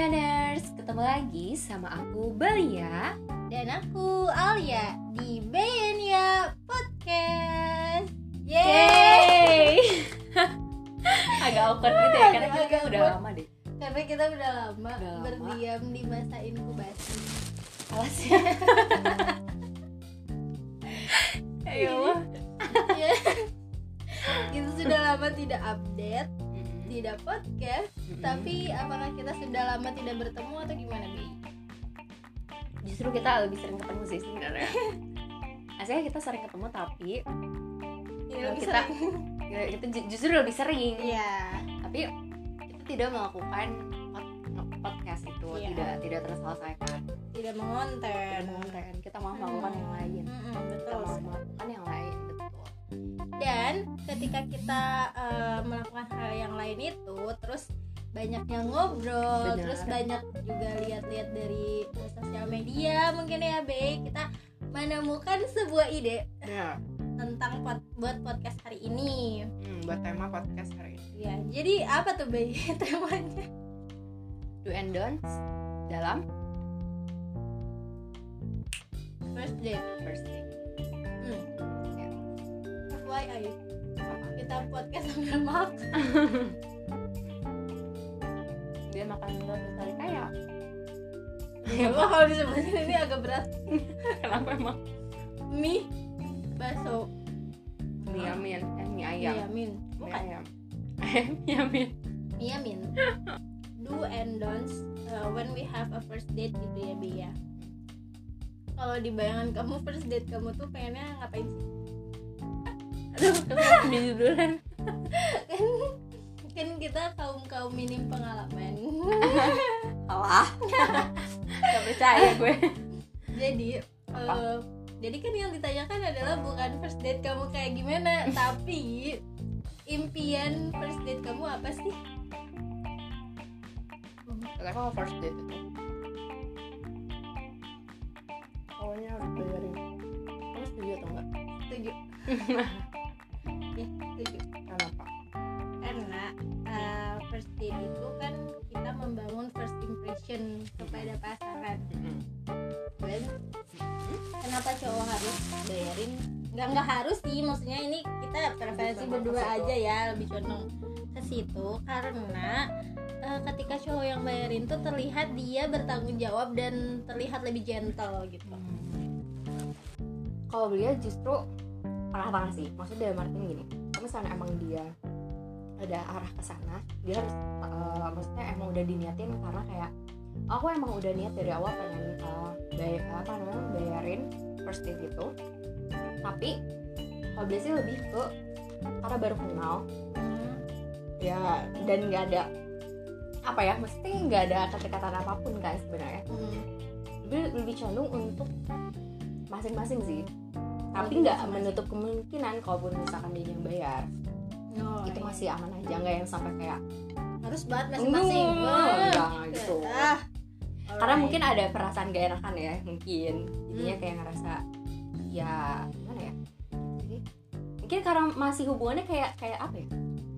Bayaners, ketemu lagi sama aku Belia. Dan aku Alia di Bayania Podcast. Yeay. Agak awkward gitu ya, karena kita udah awkward. lama deh. Karena kita udah lama, Udah lama. berdiam di masa inkubasi. Alasnya Ayo. Ya. Kita sudah lama tidak update, tidak podcast Tapi apakah kita sudah lama tidak bertemu atau gimana Bi? Justru kita lebih sering ketemu sih sebenarnya. Aslinya kita sering ketemu tapi Kalau lebih kita- sering. ya, kita ju- justru lebih sering. Iya. Tapi kita tidak melakukan pod- podcast itu Iya. tidak tidak terselesaikan. Tidak mengonten. Konten kita mau melakukan yang lain. Mm-mm, kita Betul mau sekali. melakukan yang lain dan ketika kita eh, melakukan hal yang lain itu terus banyak yang ngobrol Benar. terus banyak juga lihat-lihat dari sosial media mungkin ya Be kita menemukan sebuah ide ya. tentang pod- buat podcast hari ini. Hmm, buat tema podcast hari ini. Ya jadi apa tuh Be temanya? Do and don'ts dalam. First date first date. FYI kita podcast sambil makan? Dia makan satu kali kaya Wah, kalau disebutin ini agak berat. Kenapa emang? Mie bakso. Mie amin. Eh mie ayam. Mie Bukan. ayam. Mie amin. Iya Min Do and don'ts uh, when we have a first date gitu ya Bi ya. Kalau di bayangan kamu first date kamu tuh pengennya ngapain sih? Di judulan. Kan, kan kita kaum kaum minim pengalaman. Alah. Gak percaya gue. Jadi uh, jadi kan yang ditanyakan adalah bukan first date kamu kayak gimana Tapi impian first date kamu apa sih? Kata kalau first date itu. Pokoknya harus bayarin Kamu setuju atau enggak? Setuju first date itu kan kita membangun first impression kepada pasangan. Dan kenapa cowok harus bayarin? Nggak nggak harus sih maksudnya ini kita preferensi berdua aja ya lebih condong ke situ. Karena uh, ketika cowok yang bayarin tuh terlihat dia bertanggung jawab dan terlihat lebih gentle gitu. Kalau beliau justru tengah-tengah sih. Maksudnya dalam artian gini Kalau misalnya emang dia ada arah ke sana Dia harus eh, Maksudnya emang udah diniatin karena kayak Aku emang udah niat dari awal pengen eh, bay- apa namanya bayarin first date itu. Tapi kalau sih lebih ke Karena baru kenal ya dan nggak ada apa ya mesti nggak ada kata-kata apa pun kan sebenarnya. Hmm. lebih lebih condong untuk masing-masing sih. Tapi nggak menutup kemungkinan kalaupun misalkan dia yang bayar Oh, itu iya. masih aman aja nggak yang sampai kayak harus banget masing-masing. Enggak, Wah. jangan gitu. Ah, karena mungkin ada perasaan gak enakan ya mungkin. Jadinya Hmm. kayak ngerasa ya gimana ya? Jadi mungkin karena masih hubungannya kayak kayak apa ya?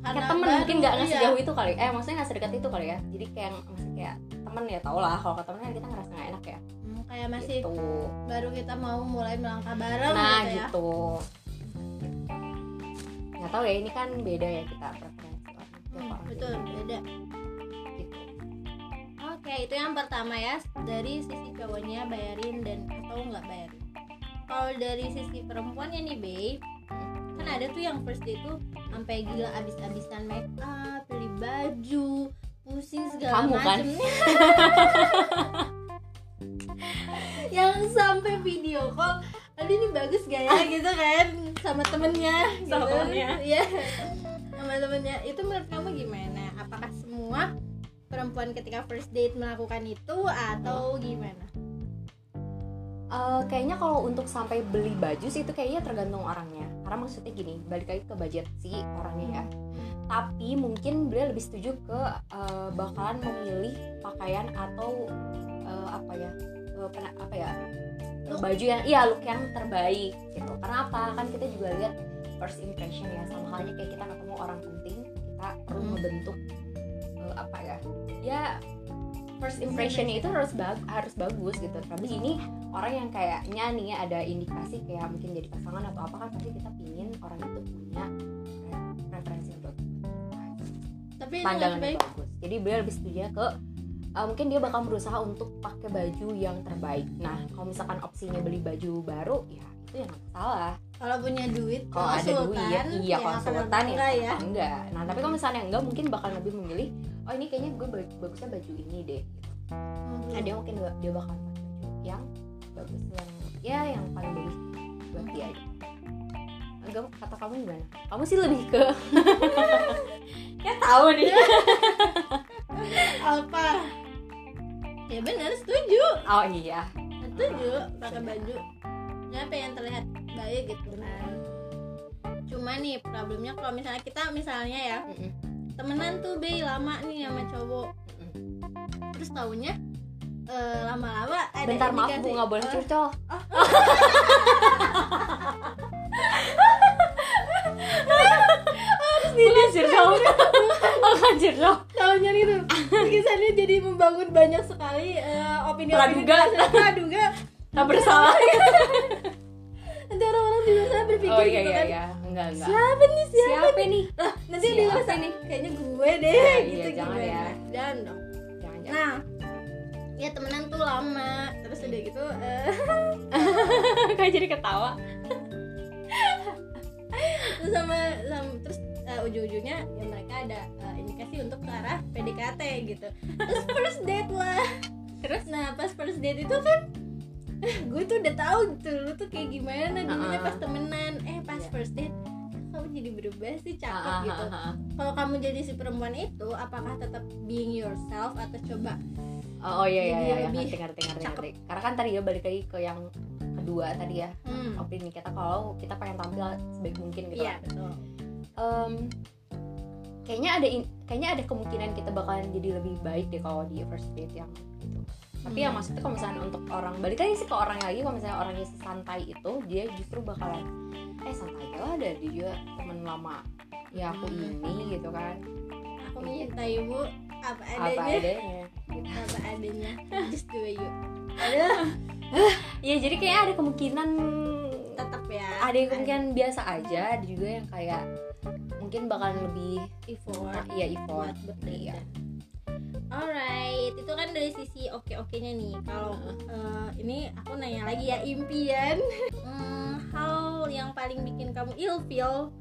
Karena kayak temen baru, mungkin nggak nggak iya. sejauh itu kali. Eh maksudnya nggak sedekat itu kali ya? Jadi kayak masih kayak temen ya tau lah. Kalau ke temen kan kita ngerasa nggak enak ya? Hmm, kayak masih gitu. baru kita mau mulai melangkah bareng nah gitu ya. gitu nggak tahu ya ini kan beda ya kita preferensi orang Hmm, betul beda. Gitu. Oke itu yang pertama ya. Dari sisi cowoknya bayarin dan atau nggak bayarin. Kalau dari sisi perempuannya nih Bey kan ada tuh yang first day tuh sampai gila abis-abisan make up beli baju pusing segala Kamu kan? yang sampai video call aduh ini bagus gak ya gitu kan sama temennya Sama gitu. temennya. Iya. sama temennya itu menurut kamu gimana apakah semua perempuan ketika first date melakukan itu atau gimana Eh, kayaknya kalau untuk sampai beli baju sih itu kayaknya tergantung orangnya karena maksudnya gini balik lagi ke budget si orangnya ya tapi mungkin beliau lebih setuju ke eh, bakalan memilih pakaian atau eh, apa ya pena- apa ya. Baju yang iya look yang terbaik gitu. Karena apa? Kan kita juga lihat first impression ya sama halnya kayak kita ketemu orang penting kita perlu Hmm. membentuk eh, apa ya ya first impressionnya itu harus bag harus bagus gitu. Tapi ini orang yang kayaknya nih ada indikasi kayak mungkin jadi pasangan atau apa kan pasti kita pingin orang itu punya preferensi untuk tapi pandangan yang bagus. Jadi beliau lebih setuju ke uh, mungkin dia bakal berusaha untuk pakai baju yang terbaik. Nah kalau misalkan opsinya beli baju baru ya itu yang salah kalau punya duit kalau ada duit iya ya kalau sultan ya, enggak ya. enggak. Nah tapi kalau misalnya enggak mungkin bakal lebih memilih oh ini kayaknya gue bag- bagusnya baju ini deh nah dia mungkin dia bakal pakai baju yang bagus yang ya yang paling bagus buat dia. Enggak kata kamu gimana? Kamu sih lebih ke ya tahu nih. Apa ya benar setuju. Oh iya. Setuju pakai baju. Ya pengen terlihat baik gitu? Kan cuma nih problemnya kalau misalnya kita misalnya ya Mm-mm. temenan tuh be lama nih sama cowok. Mm-mm. terus taunya eh, lama-lama ada bentar maaf bu indikasi- nggak boleh Oh, curcol bukan curcol bukan curcol taunya gitu. Lukisannya jadi membangun banyak sekali eh, opini-opini Praduga. praduga tak bersalah. Nanti orang-orang di luar sana berpikir oh iya gitu iya kan. iya. Enggak enggak. Siapa nih siapa, siapa nih? lah nanti Siapa di luar sana nih? kayaknya gue deh Ya, gitu iya, jangan gimana? ya. jangan dong. Jangan jangan. Nah ya temenan tuh lama. Terus udah gitu eh, kayak jadi ketawa. Terus sama, sama terus eh, ujung-ujungnya ya mereka ada eh, indikasi untuk ke arah PDKT gitu. Terus first date lah. Terus? Nah pas first date itu kan gue tuh udah tahu gitu lu tuh kayak gimana dulunya Uh-uh. pas temenan. Eh pas Iya. first date kamu jadi berubah sih cakep Ah, ah, gitu. ah, ah. kalau kamu jadi si perempuan itu apakah tetap being yourself atau coba oh, oh iya iya iya lebih ngerti ngerti ngerti. cakep. ngerti karena kan tadi ya balik lagi ke yang kedua tadi ya. Hmm, opini kita kalau kita pengen tampil sebaik mungkin gitu. Iya betul Em, kayaknya ada in- kayaknya ada kemungkinan kita bakalan jadi lebih baik deh kalau di first date yang gitu. Tapi ya Hmm. maksudnya kalau misalnya untuk orang balik lagi sih ke orang lagi kalau misalnya orangnya santai itu dia justru bakalan eh santai aja lah ada dia juga temen lama ya aku Hmm. ini gitu kan. Aku mencintaimu apa apa adanya. adanya gitu. apa adanya. Just the way you ada ya jadi kayak ada kemungkinan tetap ya. ada yang kemungkinan biasa aja ada juga yang kayak mungkin bakalan lebih effort. Iya effort. Bekerja iya. alright itu kan dari sisi oke oke nya nih. Kalau eh, ini aku nanya lagi ya impian. Hmm, hal yang paling bikin kamu ilfeel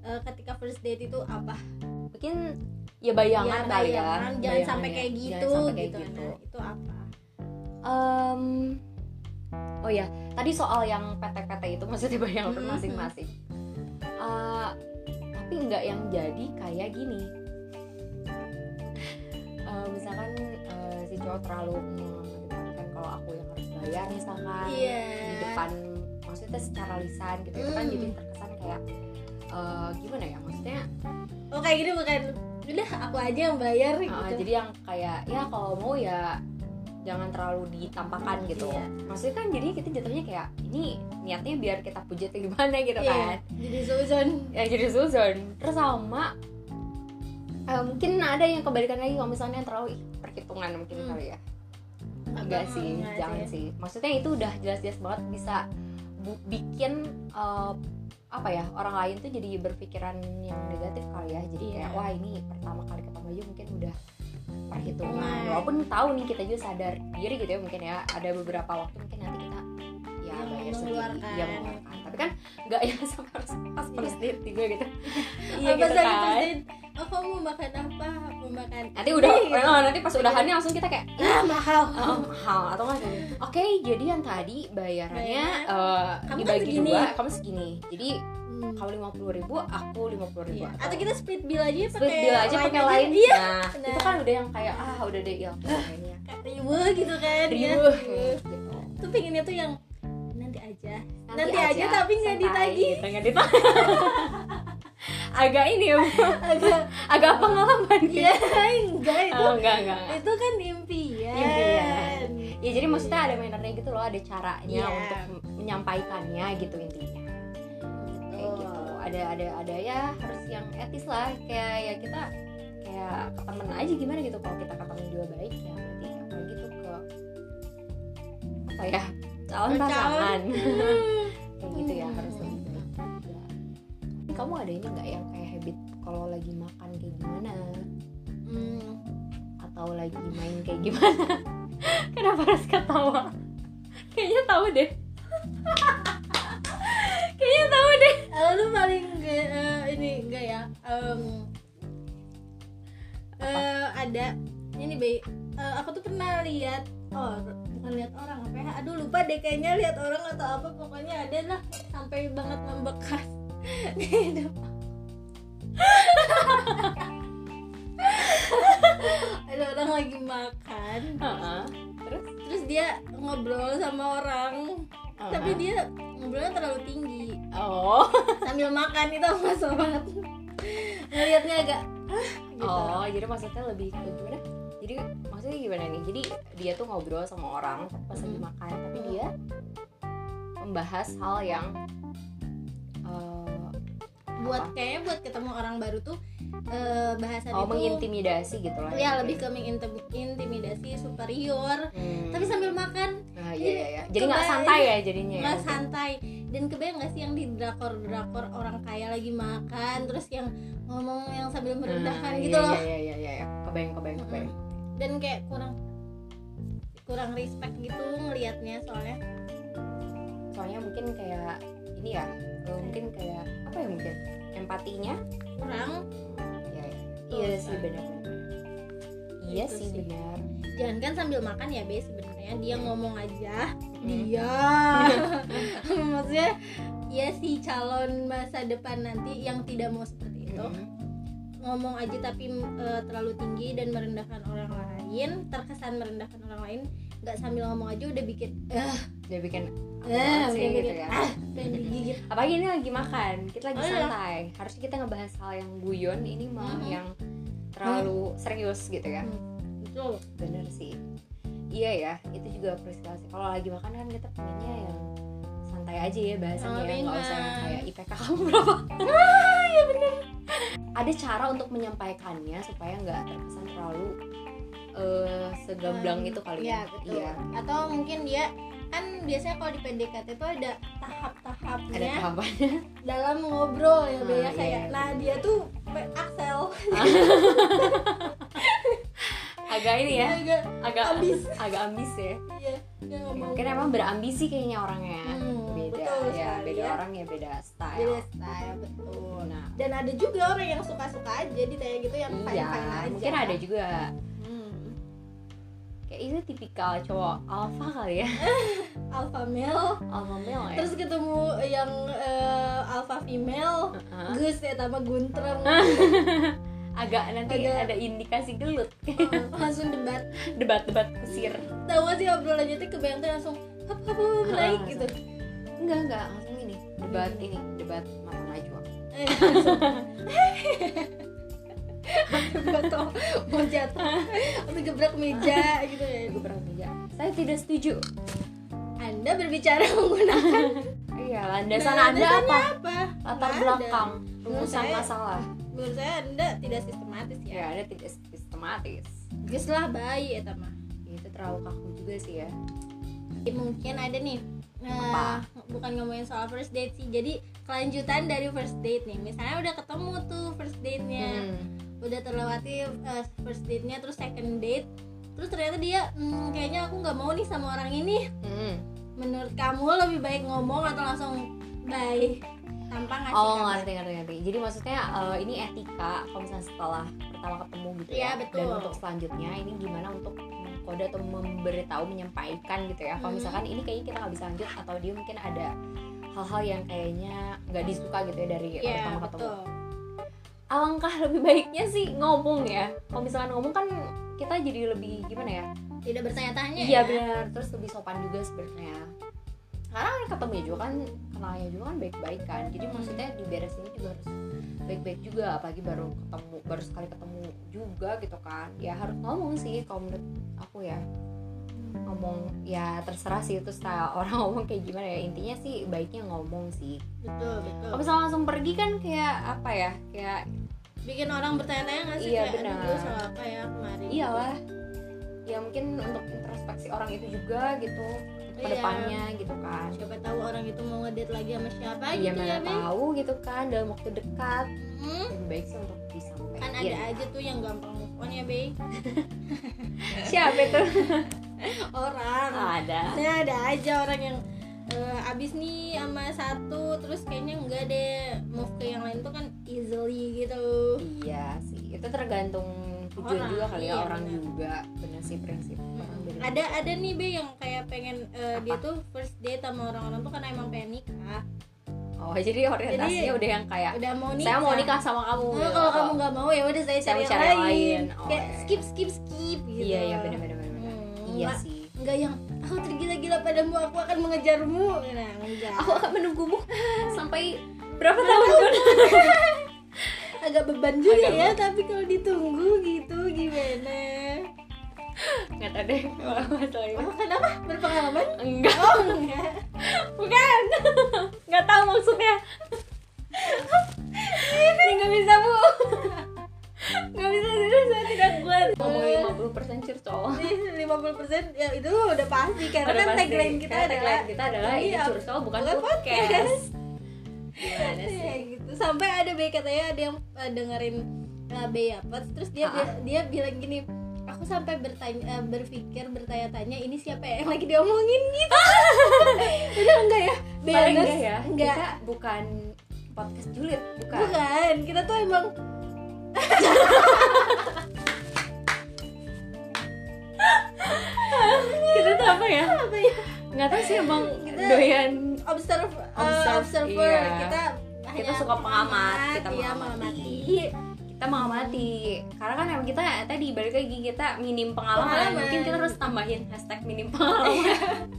eh, ketika first date itu apa? Mungkin ya bayangan Ya, kali ya. bayangan, jangan Bayangannya. sampai kayak Jangan gitu sampai kayak gitu, gitu. Nah, itu apa? Em, oh ya tadi soal yang PT-PT itu maksudnya bayangan Mhm. masing-masing. Eh, tapi nggak yang jadi kayak gini Eh, misalkan eh, si cowok terlalu mengedepankan kalau aku yang harus bayar misalkan Iya. di depan maksudnya secara lisan gitu itu kan Hmm. jadi terkesan kayak eh, gimana ya maksudnya oh kayak gini bukan udah aku aja yang bayar Uh, gitu jadi yang kayak ya kalau mau ya jangan terlalu ditampakkan gitu Iya. maksudnya kan jadi kita jatuhnya kayak ini niatnya biar kita puji atau gimana gitu Iya, kan jadi Susan ya jadi susun terus sama eh, mungkin ada yang kebalikan lagi kalau misalnya yang terlalu perhitungan mungkin Hmm. kali ya enggak sih enggak jangan sih. sih maksudnya itu udah jelas-jelas banget bisa bu- bikin eh, apa ya orang lain tuh jadi berpikiran yang negatif kali ya jadi Iya. kayak wah ini pertama kali ketemu aja mungkin udah perhitungan Nah. walaupun tahu nih kita juga sadar diri gitu ya mungkin ya ada beberapa waktu mungkin nanti kita ya Iya, bayar sendiri iya mengeluarkan. tapi kan nggak yang sampai harus pas first date juga gitu. Iya apa gitu kan. oh kamu mau makan apa? Mau makan nanti udah gitu. oh, nanti pas udahannya langsung kita kayak ah mahal. Oh, mahal atau nggak oke jadi yang tadi bayarannya Kamu kan dibagi segini. dua kamu segini. Jadi Hmm. kamu lima puluh ribu aku lima puluh ribu Iya. atau kita split bill aja pakai split bill aja pakai lain. Iya nah itu kan udah yang kayak ah udah deh ya kayaknya. Ribu gitu kan ya ribu gitu. Tuh pengennya tuh yang nanti aja. Nanti, Nanti aja, tapi nggak gitu, nggak ditagih. agak ini ya agak agak pengalaman ya enggak itu oh, enggak enggak enggak. itu kan impian. Impian. ya jadi maksudnya ada mannernya gitu loh ada caranya Iya. untuk menyampaikannya gitu intinya kayak gitu. Ada ada ada ya harus yang etis lah kayak ya kita kayak ke temen aja gimana gitu. Kalau kita ketemu juga baik ya berarti ya apa ya calon pasangan. Kayak gitu ya harus lebih baik juga. Kamu ada ini nggak yang kayak habit kalau lagi makan kayak gimana? Hmm, atau lagi main kayak gimana? Kenapa harus ketawa? Kayaknya tahu deh kayaknya tahu deh eh, lu paling nggak, eh, ini enggak ya? Em, eh, ada ini Bay Eh, aku tuh pernah lihat oh bukan lihat orang apa ya? Aduh lupa deh kayaknya lihat orang atau apa pokoknya ada lah sampai banget membekas di hidup. Ada orang lagi makan. Heeh. terus? Terus dia ngobrol sama orang Heeh. tapi dia ngobrolnya terlalu tinggi. Oh. Sambil makan itu aku nggak sobat ngelihatnya agak gitu. Oh jadi maksudnya lebih ke gimana? Jadi maksudnya gimana nih? Jadi dia tuh ngobrol sama orang pas lagi Hmm. makan tapi dia membahas hal yang eh, buat kayaknya buat ketemu orang baru tuh eh, bahasan oh itu mengintimidasi gitu lah ya lebih ke mengintimidasi superior. Hmm. tapi sambil makan iya, iya, iya. jadi nggak santai ya jadinya ya, nggak mungkin? santai. Dan kebayang gak sih yang di drakor drakor orang kaya lagi makan terus yang ngomong yang sambil merendahkan Nah, gitu iya, loh. iya iya iya iya. Kebayang kebayang Mm-mm. kebayang. Dan kayak kurang kurang respect gitu ngelihatnya soalnya. Soalnya mungkin kayak ini ya eh, mungkin kayak apa ya mungkin empatinya? Kurang ya, ya. Betul iya sih benar. iya sih benar. Jangan kan sambil makan ya be sebenarnya dia ngomong aja. Hmm. dia. Maksudnya ya si calon masa depan nanti yang tidak mau seperti itu Mm. ngomong aja tapi eh, terlalu tinggi dan merendahkan orang lain terkesan merendahkan orang lain nggak sambil ngomong aja udah bikin eh. Dia bikin eh sih udah gitu ya. ah apalagi ini lagi makan kita lagi Oh, iya. santai. Harusnya kita ngebahas hal yang guyon ini malah Mhm. yang terlalu serius gitu ya. Hmm, betul. Bener sih iya ya itu juga peristiwa sih kalau lagi makan kan kita pengennya yang santai aja ya bahasanya Oh, ya nggak usah yang kayak IPK kamu berapa ah ya bener. Ada cara untuk menyampaikannya supaya nggak terkesan terlalu eh, segamblang Hmm, itu kali ya? ya betul. Iya. Atau mungkin dia kan biasanya kalau di PDKT itu ada ada tahap-tahapnya tahapannya. dalam ngobrol ya Be, ya Ah, kayak iya. nah dia tuh Axel agak ini ya. Agak agak Ambis. agak ambis ya. Iya mungkin emang berambisi kayaknya orangnya Hmm, beda betul ya sekali beda ya. orang ya beda style. Beda style betul. Nah. Dan ada juga orang yang suka-suka aja ditanya gitu yang iya fine aja. mungkin ada juga. Hmm. kayak itu tipikal cowok alpha kali ya. Alpha male. Alpha male ya. Terus ketemu yang eh, alpha female. Heeh. Gus ya sama Guntreng agak nanti Agak- ada indikasi gelut. Langsung debat. Debat-debat kusir tahu sih obrolannya tuh kebayang tuh langsung hap hap hap naik Ah, gitu. Enggak enggak langsung ini debat ini debat mata najwa. Gak tau mau jatuh atau gebrak meja gitu ya gebrak meja. Saya tidak setuju. Anda berbicara menggunakan iya landasan Nah, anda apa? apa? latar belakang rumusan masalah Menurut saya Anda tidak sistematis ya. Ya ada tidak sistematis. Gus lah bayi ya mah. Itu terlalu kaku juga sih ya. Mungkin ada nih Nah, bukan ngomongin soal first date sih. Jadi kelanjutan dari first date nih. Misalnya udah ketemu tuh first date-nya. Hmm. Udah terlewati uh, first date-nya Terus second date. Terus ternyata dia "Hmm, Kayaknya aku nggak mau nih sama orang ini. Hmm. menurut kamu lebih baik ngomong atau langsung bye tanpa ngasih Oh kabar? ngerti ngerti ngerti. Jadi maksudnya eh, ini etika kalau misalnya setelah pertama ketemu gitu Iya, ya. betul. Dan untuk selanjutnya ini gimana untuk kode atau memberitahu menyampaikan gitu ya. Kalau Hmm. misalkan ini kayaknya kita nggak bisa lanjut atau dia mungkin ada hal-hal yang kayaknya nggak disuka gitu ya dari Iya pertama ketemu. betul Alangkah lebih baiknya sih ngomong ya. Kalau misalkan ngomong kan kita jadi lebih gimana ya? tidak bertanya-tanya Iya ya benar. Terus lebih sopan juga sebenarnya. Karena ketemu juga kan kenalnya juga kan baik-baik kan. Jadi Hmm. maksudnya diberesin juga harus baik-baik juga. Apalagi baru ketemu, baru sekali ketemu juga gitu kan. Ya harus ngomong sih kalau menurut aku ya. Ngomong ya terserah sih itu style orang ngomong kayak gimana ya. Intinya sih baiknya ngomong sih. betul betul Kalau misalnya langsung pergi kan kayak apa ya? Kayak bikin orang bertanya-tanya nggak sih Iya, kayak benar. aduh salah apa ya kemarin iyalah. Ya mungkin untuk introspeksi orang itu juga gitu. Ke Iya. depannya gitu kan. Siapa tahu orang itu mau ngedate lagi sama siapa iya gitu mana ya Be? tahu gitu kan dalam waktu dekat. Hmm, lebih baik sih untuk disampaikan. Kan ada aja tuh yang gampang move on ya Be. Siapa itu? Orang. Ada. Nah, ada aja orang yang eh, abis nih sama satu terus kayaknya enggak deh. Move ke yang lain tuh kan easily gitu. Iya sih itu tergantung tujuan Orang, juga kali ya iya, orang benar. juga. Benar sih prinsip orang beda ada ada nih be yang kayak pengen eh, dia tuh first date sama orang-orang tuh karena emang pengen nikah. Oh jadi orientasinya Jadi, udah yang kayak udah mau nikah. saya mau nikah sama kamu Nah, kalau Oh, kamu nggak mau ya udah saya cari cari yang lain, lain. Oh, kayak iya. skip skip skip gitu. Iya iya benar benar benar benar. Hmm, iya nggak- sih. nggak yang aku tergila-gila padamu aku akan mengejarmu. Nah enggak aku akan menunggumu sampai berapa tahun? pun agak beban juga Agak ya tapi kalau ditunggu gitu gimana nggak tahu deh kalau masalah ini. Oh, kenapa berpengalaman? Enggak. Oh enggak. Bukan. Nggak tahu maksudnya. Ini nggak bisa bu. Nggak bisa tidak saya tidak kuat. Ngomong 50% curcol lima puluh persen ya itu udah pasti karena Udah kan pasti. tagline kita Karena adalah tagline kita adalah ini Iya, curcol bukan bukan podcast. gimana ya sih? gitu. Sampai ada be katanya ada yang uh, dengerin uh, be apa terus dia Ah. bi- dia bilang gini aku sampai bertanya uh, berpikir bertanya-tanya ini siapa ya yang lagi diomongin? Gitu. Udah enggak ya? Be paling honest, enggak ya enggak. kita bukan podcast julid bukan, bukan kita tuh emang kita tuh apa ya? Apa ya? Nggak tahu sih emang Kita- doyan observe, uh, Observe, observer iya. kita Kita suka pengamat, kita iya, mengamati. Kita mengamati. Karena kan emang kita tadi balik lagi kita minim pengalaman, Pengalaman. mungkin kita harus tambahin hashtag minim pengalaman.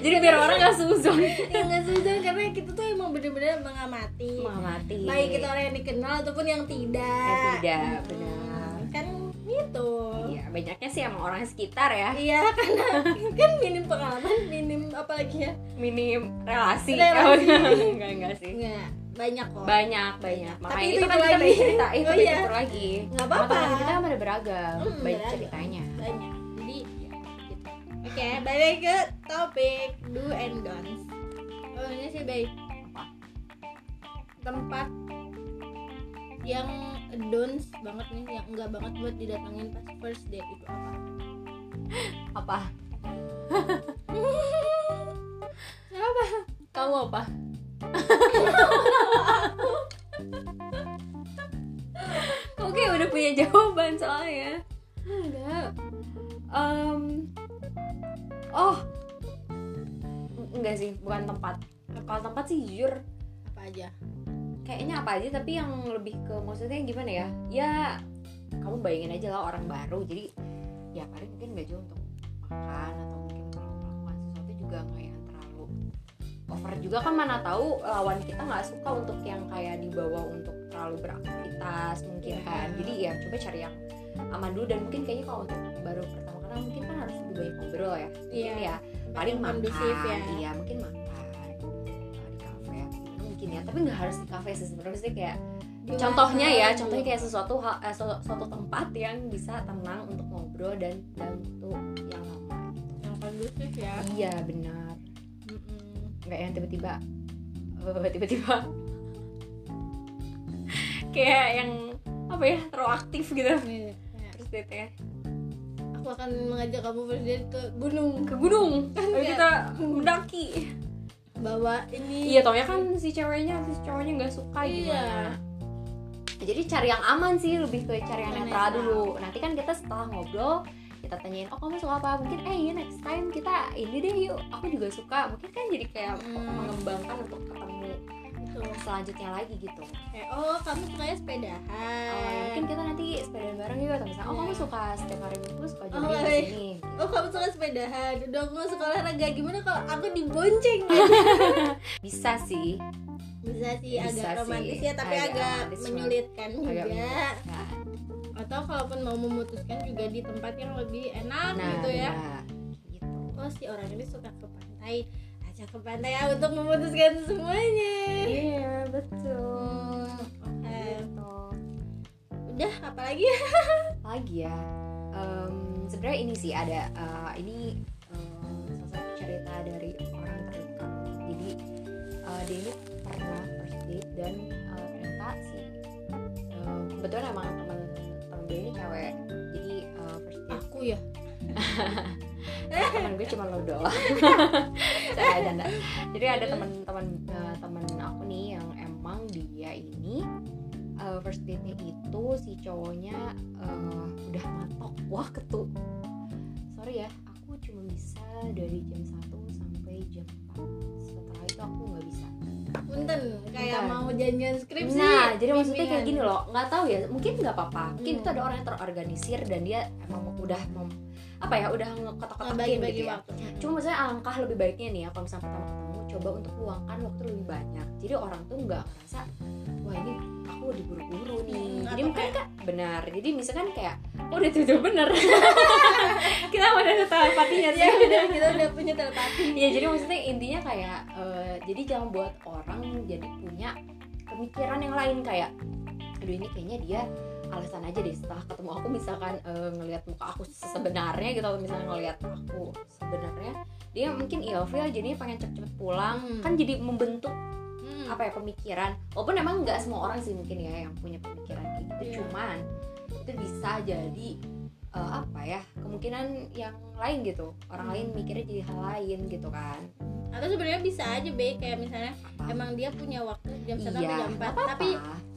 Jadi biar orang nggak suzon. Ya nggak susah karena kita tuh emang bener-bener mengamati. Mengamati. Baik itu orang yang dikenal ataupun yang tidak. Yang tidak Hmm, benar. kan gitu. Iya banyaknya sih emang orang sekitar ya. Iya karena kan minim pengalaman minim apa lagi ya? Minim relasi, Relasi. Enggak enggak sih. Nggak banyak kok. Banyak banyak. Tapi makanya itu itu, kan kita lagi. cerita itu Oh, iya. lagi. Nggak apa-apa. Kita kan pada beragam Hmm, banyak beragam. ceritanya. Banyak. Jadi ya, gitu. oke balik ke topik do and don'ts. Oh ini sih baik. Tempat yang don'ts banget nih yang enggak banget buat didatangin pas first date itu apa? Apa? Apa. Kamu apa Kayak udah punya jawaban soalnya. Enggak. Em, Oh. Enggak sih, bukan tempat. Kalau tempat sih jujur. Apa aja? Kayaknya apa aja tapi yang lebih ke Maksudnya gimana ya? Ya kamu bayangin aja lah orang baru. Jadi ya paling mungkin gak jauh untuk makan Atau mungkin kalau melakukan sesuatu juga nggak yang terlalu over juga kan mana tahu lawan kita nggak suka untuk yang kayak dibawa untuk terlalu beraktivitas mungkin Iya. kan jadi ya coba cari yang aman dulu dan mungkin kayaknya kalau untuk baru pertama kenal mungkin kan harus lebih banyak ngobrol ya mungkin Iya. ya paling makan kondusif ya iya mungkin makan di kafe gitu mungkin ya tapi nggak harus di kafe sih sebenarnya Maksudnya kayak contohnya ya gitu. contohnya kayak sesuatu hal eh, suatu, tempat yang bisa tenang untuk ngobrol dan dalam waktu yang lama yang kondusif ya iya benar. Nggak yang tiba-tiba eh, tiba-tiba. Kayak yang apa ya terlalu aktif gitu. Nih, kayak, terus ya aku akan mengajak kamu date ke gunung. Ke gunung? Iya. kita mendaki. Bawa ini. Iya taunya kan si ceweknya si cowoknya nggak suka Iya. gimana jadi cari yang aman sih lebih ke cari yang netral. dulu. Nanti kan kita setelah ngobrol kita tanyain oh kamu suka apa? Mungkin eh ya next time kita ini deh yuk. Aku juga suka. Mungkin kan jadi kayak Hmm. mengembangkan untuk ketemu gitu. selanjutnya lagi gitu. Kayak, oh kamu sukanya sepedahan. Oh, mungkin kita nanti sepeda bareng yuk atau misalnya oh kamu suka setiap hari minggu suka Oh, jogging di iya. sini. Oh kamu suka sepedahan? Udah aku suka olahraga gimana kalau aku dibonceng? Bisa sih. Bisa sih Bisa agak romantis sih. ya tapi Agak agak, menyulitkan agak juga. menyulitkan. Atau kalaupun mau memutuskan juga di tempat yang lebih enak nah gitu ya. benar. gitu. Oh si orang ini suka ke pantai. Ajak ke pantai ya untuk memutuskan semuanya. Iya betul. Oke. Gitu. Udah apalagi lagi? Ya. Em, sebenarnya ini sih ada eh, ini em, salah satu cerita dari orang terdekat. Jadi uh, dia ini pernah first date dan uh, ternyata si uh, kebetulan emang teman gue ini cewek jadi uh, first date. Aku ya? Teman gue cuma lo doang. Jadi ada teman-teman uh, teman aku nih yang emang dia ini uh, first date-nya itu si cowoknya uh, udah matok. Wah ketu. Sorry ya aku cuma bisa dari jam 1 sampai jam 4 punten kayak Punten. mau janjian skripsi Nah, jadi maksudnya kayak bimbingan. gini loh, nggak tahu ya, mungkin nggak apa-apa. Mungkin Hmm. itu ada orang yang terorganisir dan dia emang udah mem, apa ya, udah Nah, ngekotak-kotakin bagi-bagi gitu ya. waktu Cuma maksudnya alangkah lebih baiknya nih ya, kalau misalnya pertama ketemu, coba untuk luangkan waktu lebih banyak. Jadi orang tuh nggak ngerasa, wah ini aku diburu-buru nih. Hmm, jadi mungkin kayak- benar. Jadi misalkan kayak, oh udah tuh bener. Kita udah ada telepatinya ya sih. udah kita udah punya telepati ya jadi maksudnya intinya kayak eh, jadi jangan buat orang jadi punya pemikiran yang lain kayak aduh ini kayaknya dia alasan aja deh setelah ketemu aku misalkan eh, ngelihat muka aku sebenarnya gitu atau misalnya ngelihat aku sebenarnya dia mungkin ilfil jadinya pengen cepet-cepet pulang Hmm. kan jadi membentuk Hmm. apa ya pemikiran walaupun emang nggak semua orang sih mungkin ya yang punya pemikiran kayak gitu Iya. cuman itu bisa jadi eh, apa ya kemungkinan yang lain gitu orang Hmm. lain mikirnya jadi hal lain gitu kan atau sebenarnya bisa aja be. Kayak misalnya apa emang dia punya waktu jam satu iya sampai jam nggak 4 apa-apa. tapi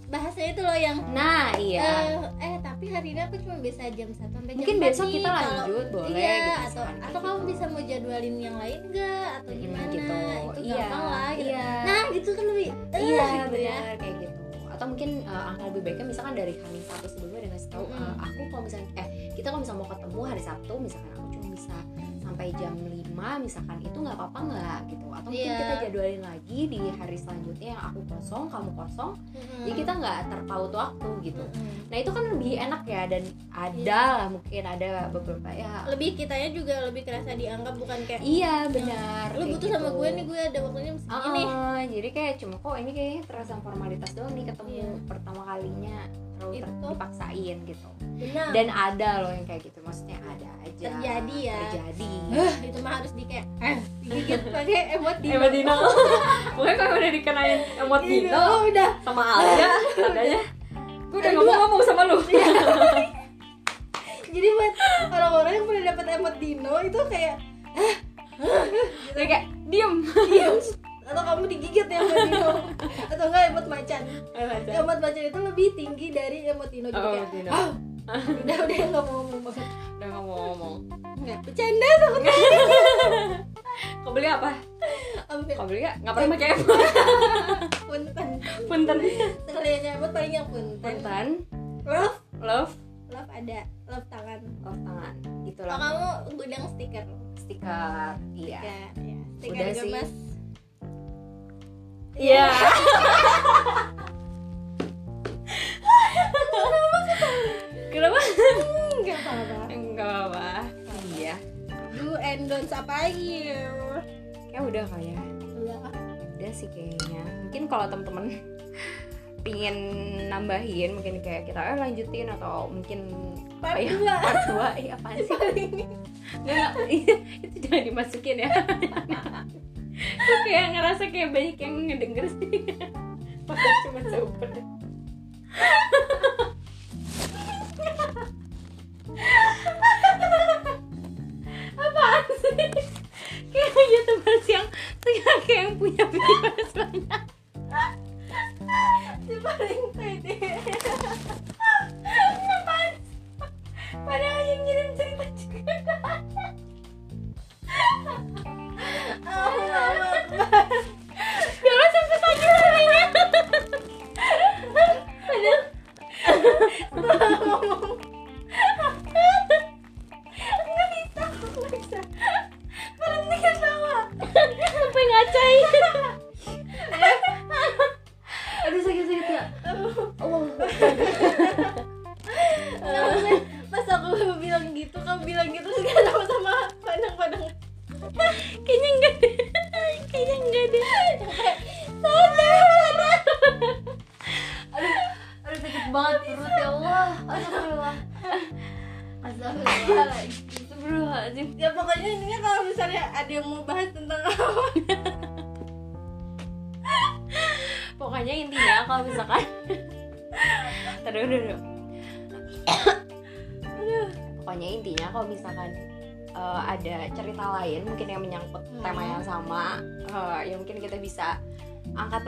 bahasanya itu loh yang nah iya. eh, eh tapi hari ini aku cuma bisa jam 1 sampai mungkin jam 4 besok kita kalau- lanjut boleh iya gitu atau atau kayak kamu gitu. bisa mau jadwalin yang lain enggak atau Hmm, gimana? gitu. Itu iya gampang lah gitu. iya. Nah itu kan lebih eh, iya gitu ya. kayak gitu. Atau mungkin eh, angka lebih baiknya misalkan dari hari satu sebelumnya dengan tahu Mm. eh, aku kalau misalnya eh kita kalau misalnya mau ketemu hari Sabtu misalkan bisa sampai jam 5 misalkan itu nggak apa-apa nggak gitu atau mungkin Iya. kita jadwalin lagi di hari selanjutnya yang aku kosong kamu kosong Mm-mm. jadi kita nggak terpaut waktu gitu Mm-mm. nah itu kan lebih enak ya dan ada lah mungkin ada beberapa ya lebih kitanya juga lebih kerasa dianggap bukan kayak iya benar lu kayak butuh sama gitu. gue nih gue ada waktunya segini nih Ah, jadi kayak cuma kok ini kayaknya terasa formalitas doang nih ketemu Iya. pertama kalinya terlalu ter- Itu. dipaksain gitu. benar. Dan ada loh yang kayak gitu maksudnya ada aja. Terjadi ya. terjadi. Itu mah harus di kayak eh digigit. Pakai emot di Emot Dino. Pokoknya kalau udah dikenain emot Dino oh, udah. sama Alda Tandanya Gue udah ngomong-ngomong sama lu. Jadi buat orang-orang yang pernah dapat emot dino itu kayak Dia kayak diem. Diam atau kamu digigit ya emot dino atau enggak emot macan? Emot macan itu lebih tinggi dari emot dino jadi Oh, kayak Dino. "Ah, udah udah nggak mau ngomong Udah ngomong-ngomong nggak bercanda sama Kau beli apa? ambil. Kau beli gak? Gak pernah pakai emot. Punten. Punten. Sekalian emot paling yang punten. Punten. Love. Love. Love ada. Love tangan. Love tangan. Gitu lah kamu gudang stiker? Stiker Iya. Ya, ya. stiker Udah sih. Gemas Iya. Kenapa? nggak apa-apa. Enggak apa-apa. Iya. Do and don'ts apa lagi Kayak udah kayak udah. Udah sih kayaknya. Mungkin kalau temen-temen Pingin nambahin Mungkin kayak kita eh, lanjutin Atau mungkin part apa ya, dua. Part 2 Iya apaan sih? Nggak, Itu jangan dimasukin ya kayak ngerasa kayak banyak yang ngedenger sih. Padahal cuma super Apaan sih? Kayak youtubers yang kayak kayak yang punya viewers banyak. Si paling pede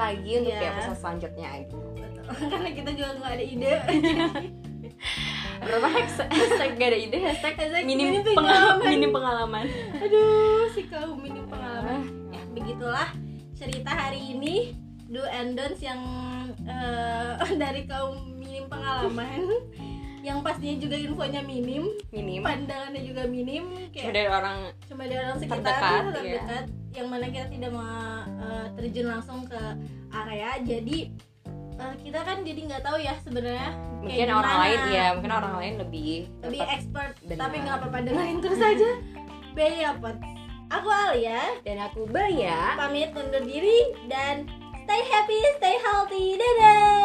lagi untuk Iya. ya episode selanjutnya gitu. Karena kita juga nggak ada ide. Berapa hashtag, hashtag gak ada ide hashtag Hashtag minim, minim pengalaman. pengalaman. minim pengalaman. Aduh si kaum minim pengalaman. Ah. ya. Begitulah cerita hari ini. Do and don'ts yang eh, dari kaum minim pengalaman. Yang pastinya juga infonya minim. Minim. Pandangannya juga minim. Cuma kayak dari orang cuma dari orang sekitar Terdekat, terdekat, iya. Yang mana kita tidak mau eh, terjun langsung ke area. Jadi eh, kita kan jadi nggak tahu ya sebenarnya mungkin orang gimana. lain ya mungkin orang lain lebih lebih expert Benar. tapi nggak apa-apa dengerin terus aja. Bay apa aku Alia. Dan aku Baya pamit undur diri dan stay happy stay healthy. Dadah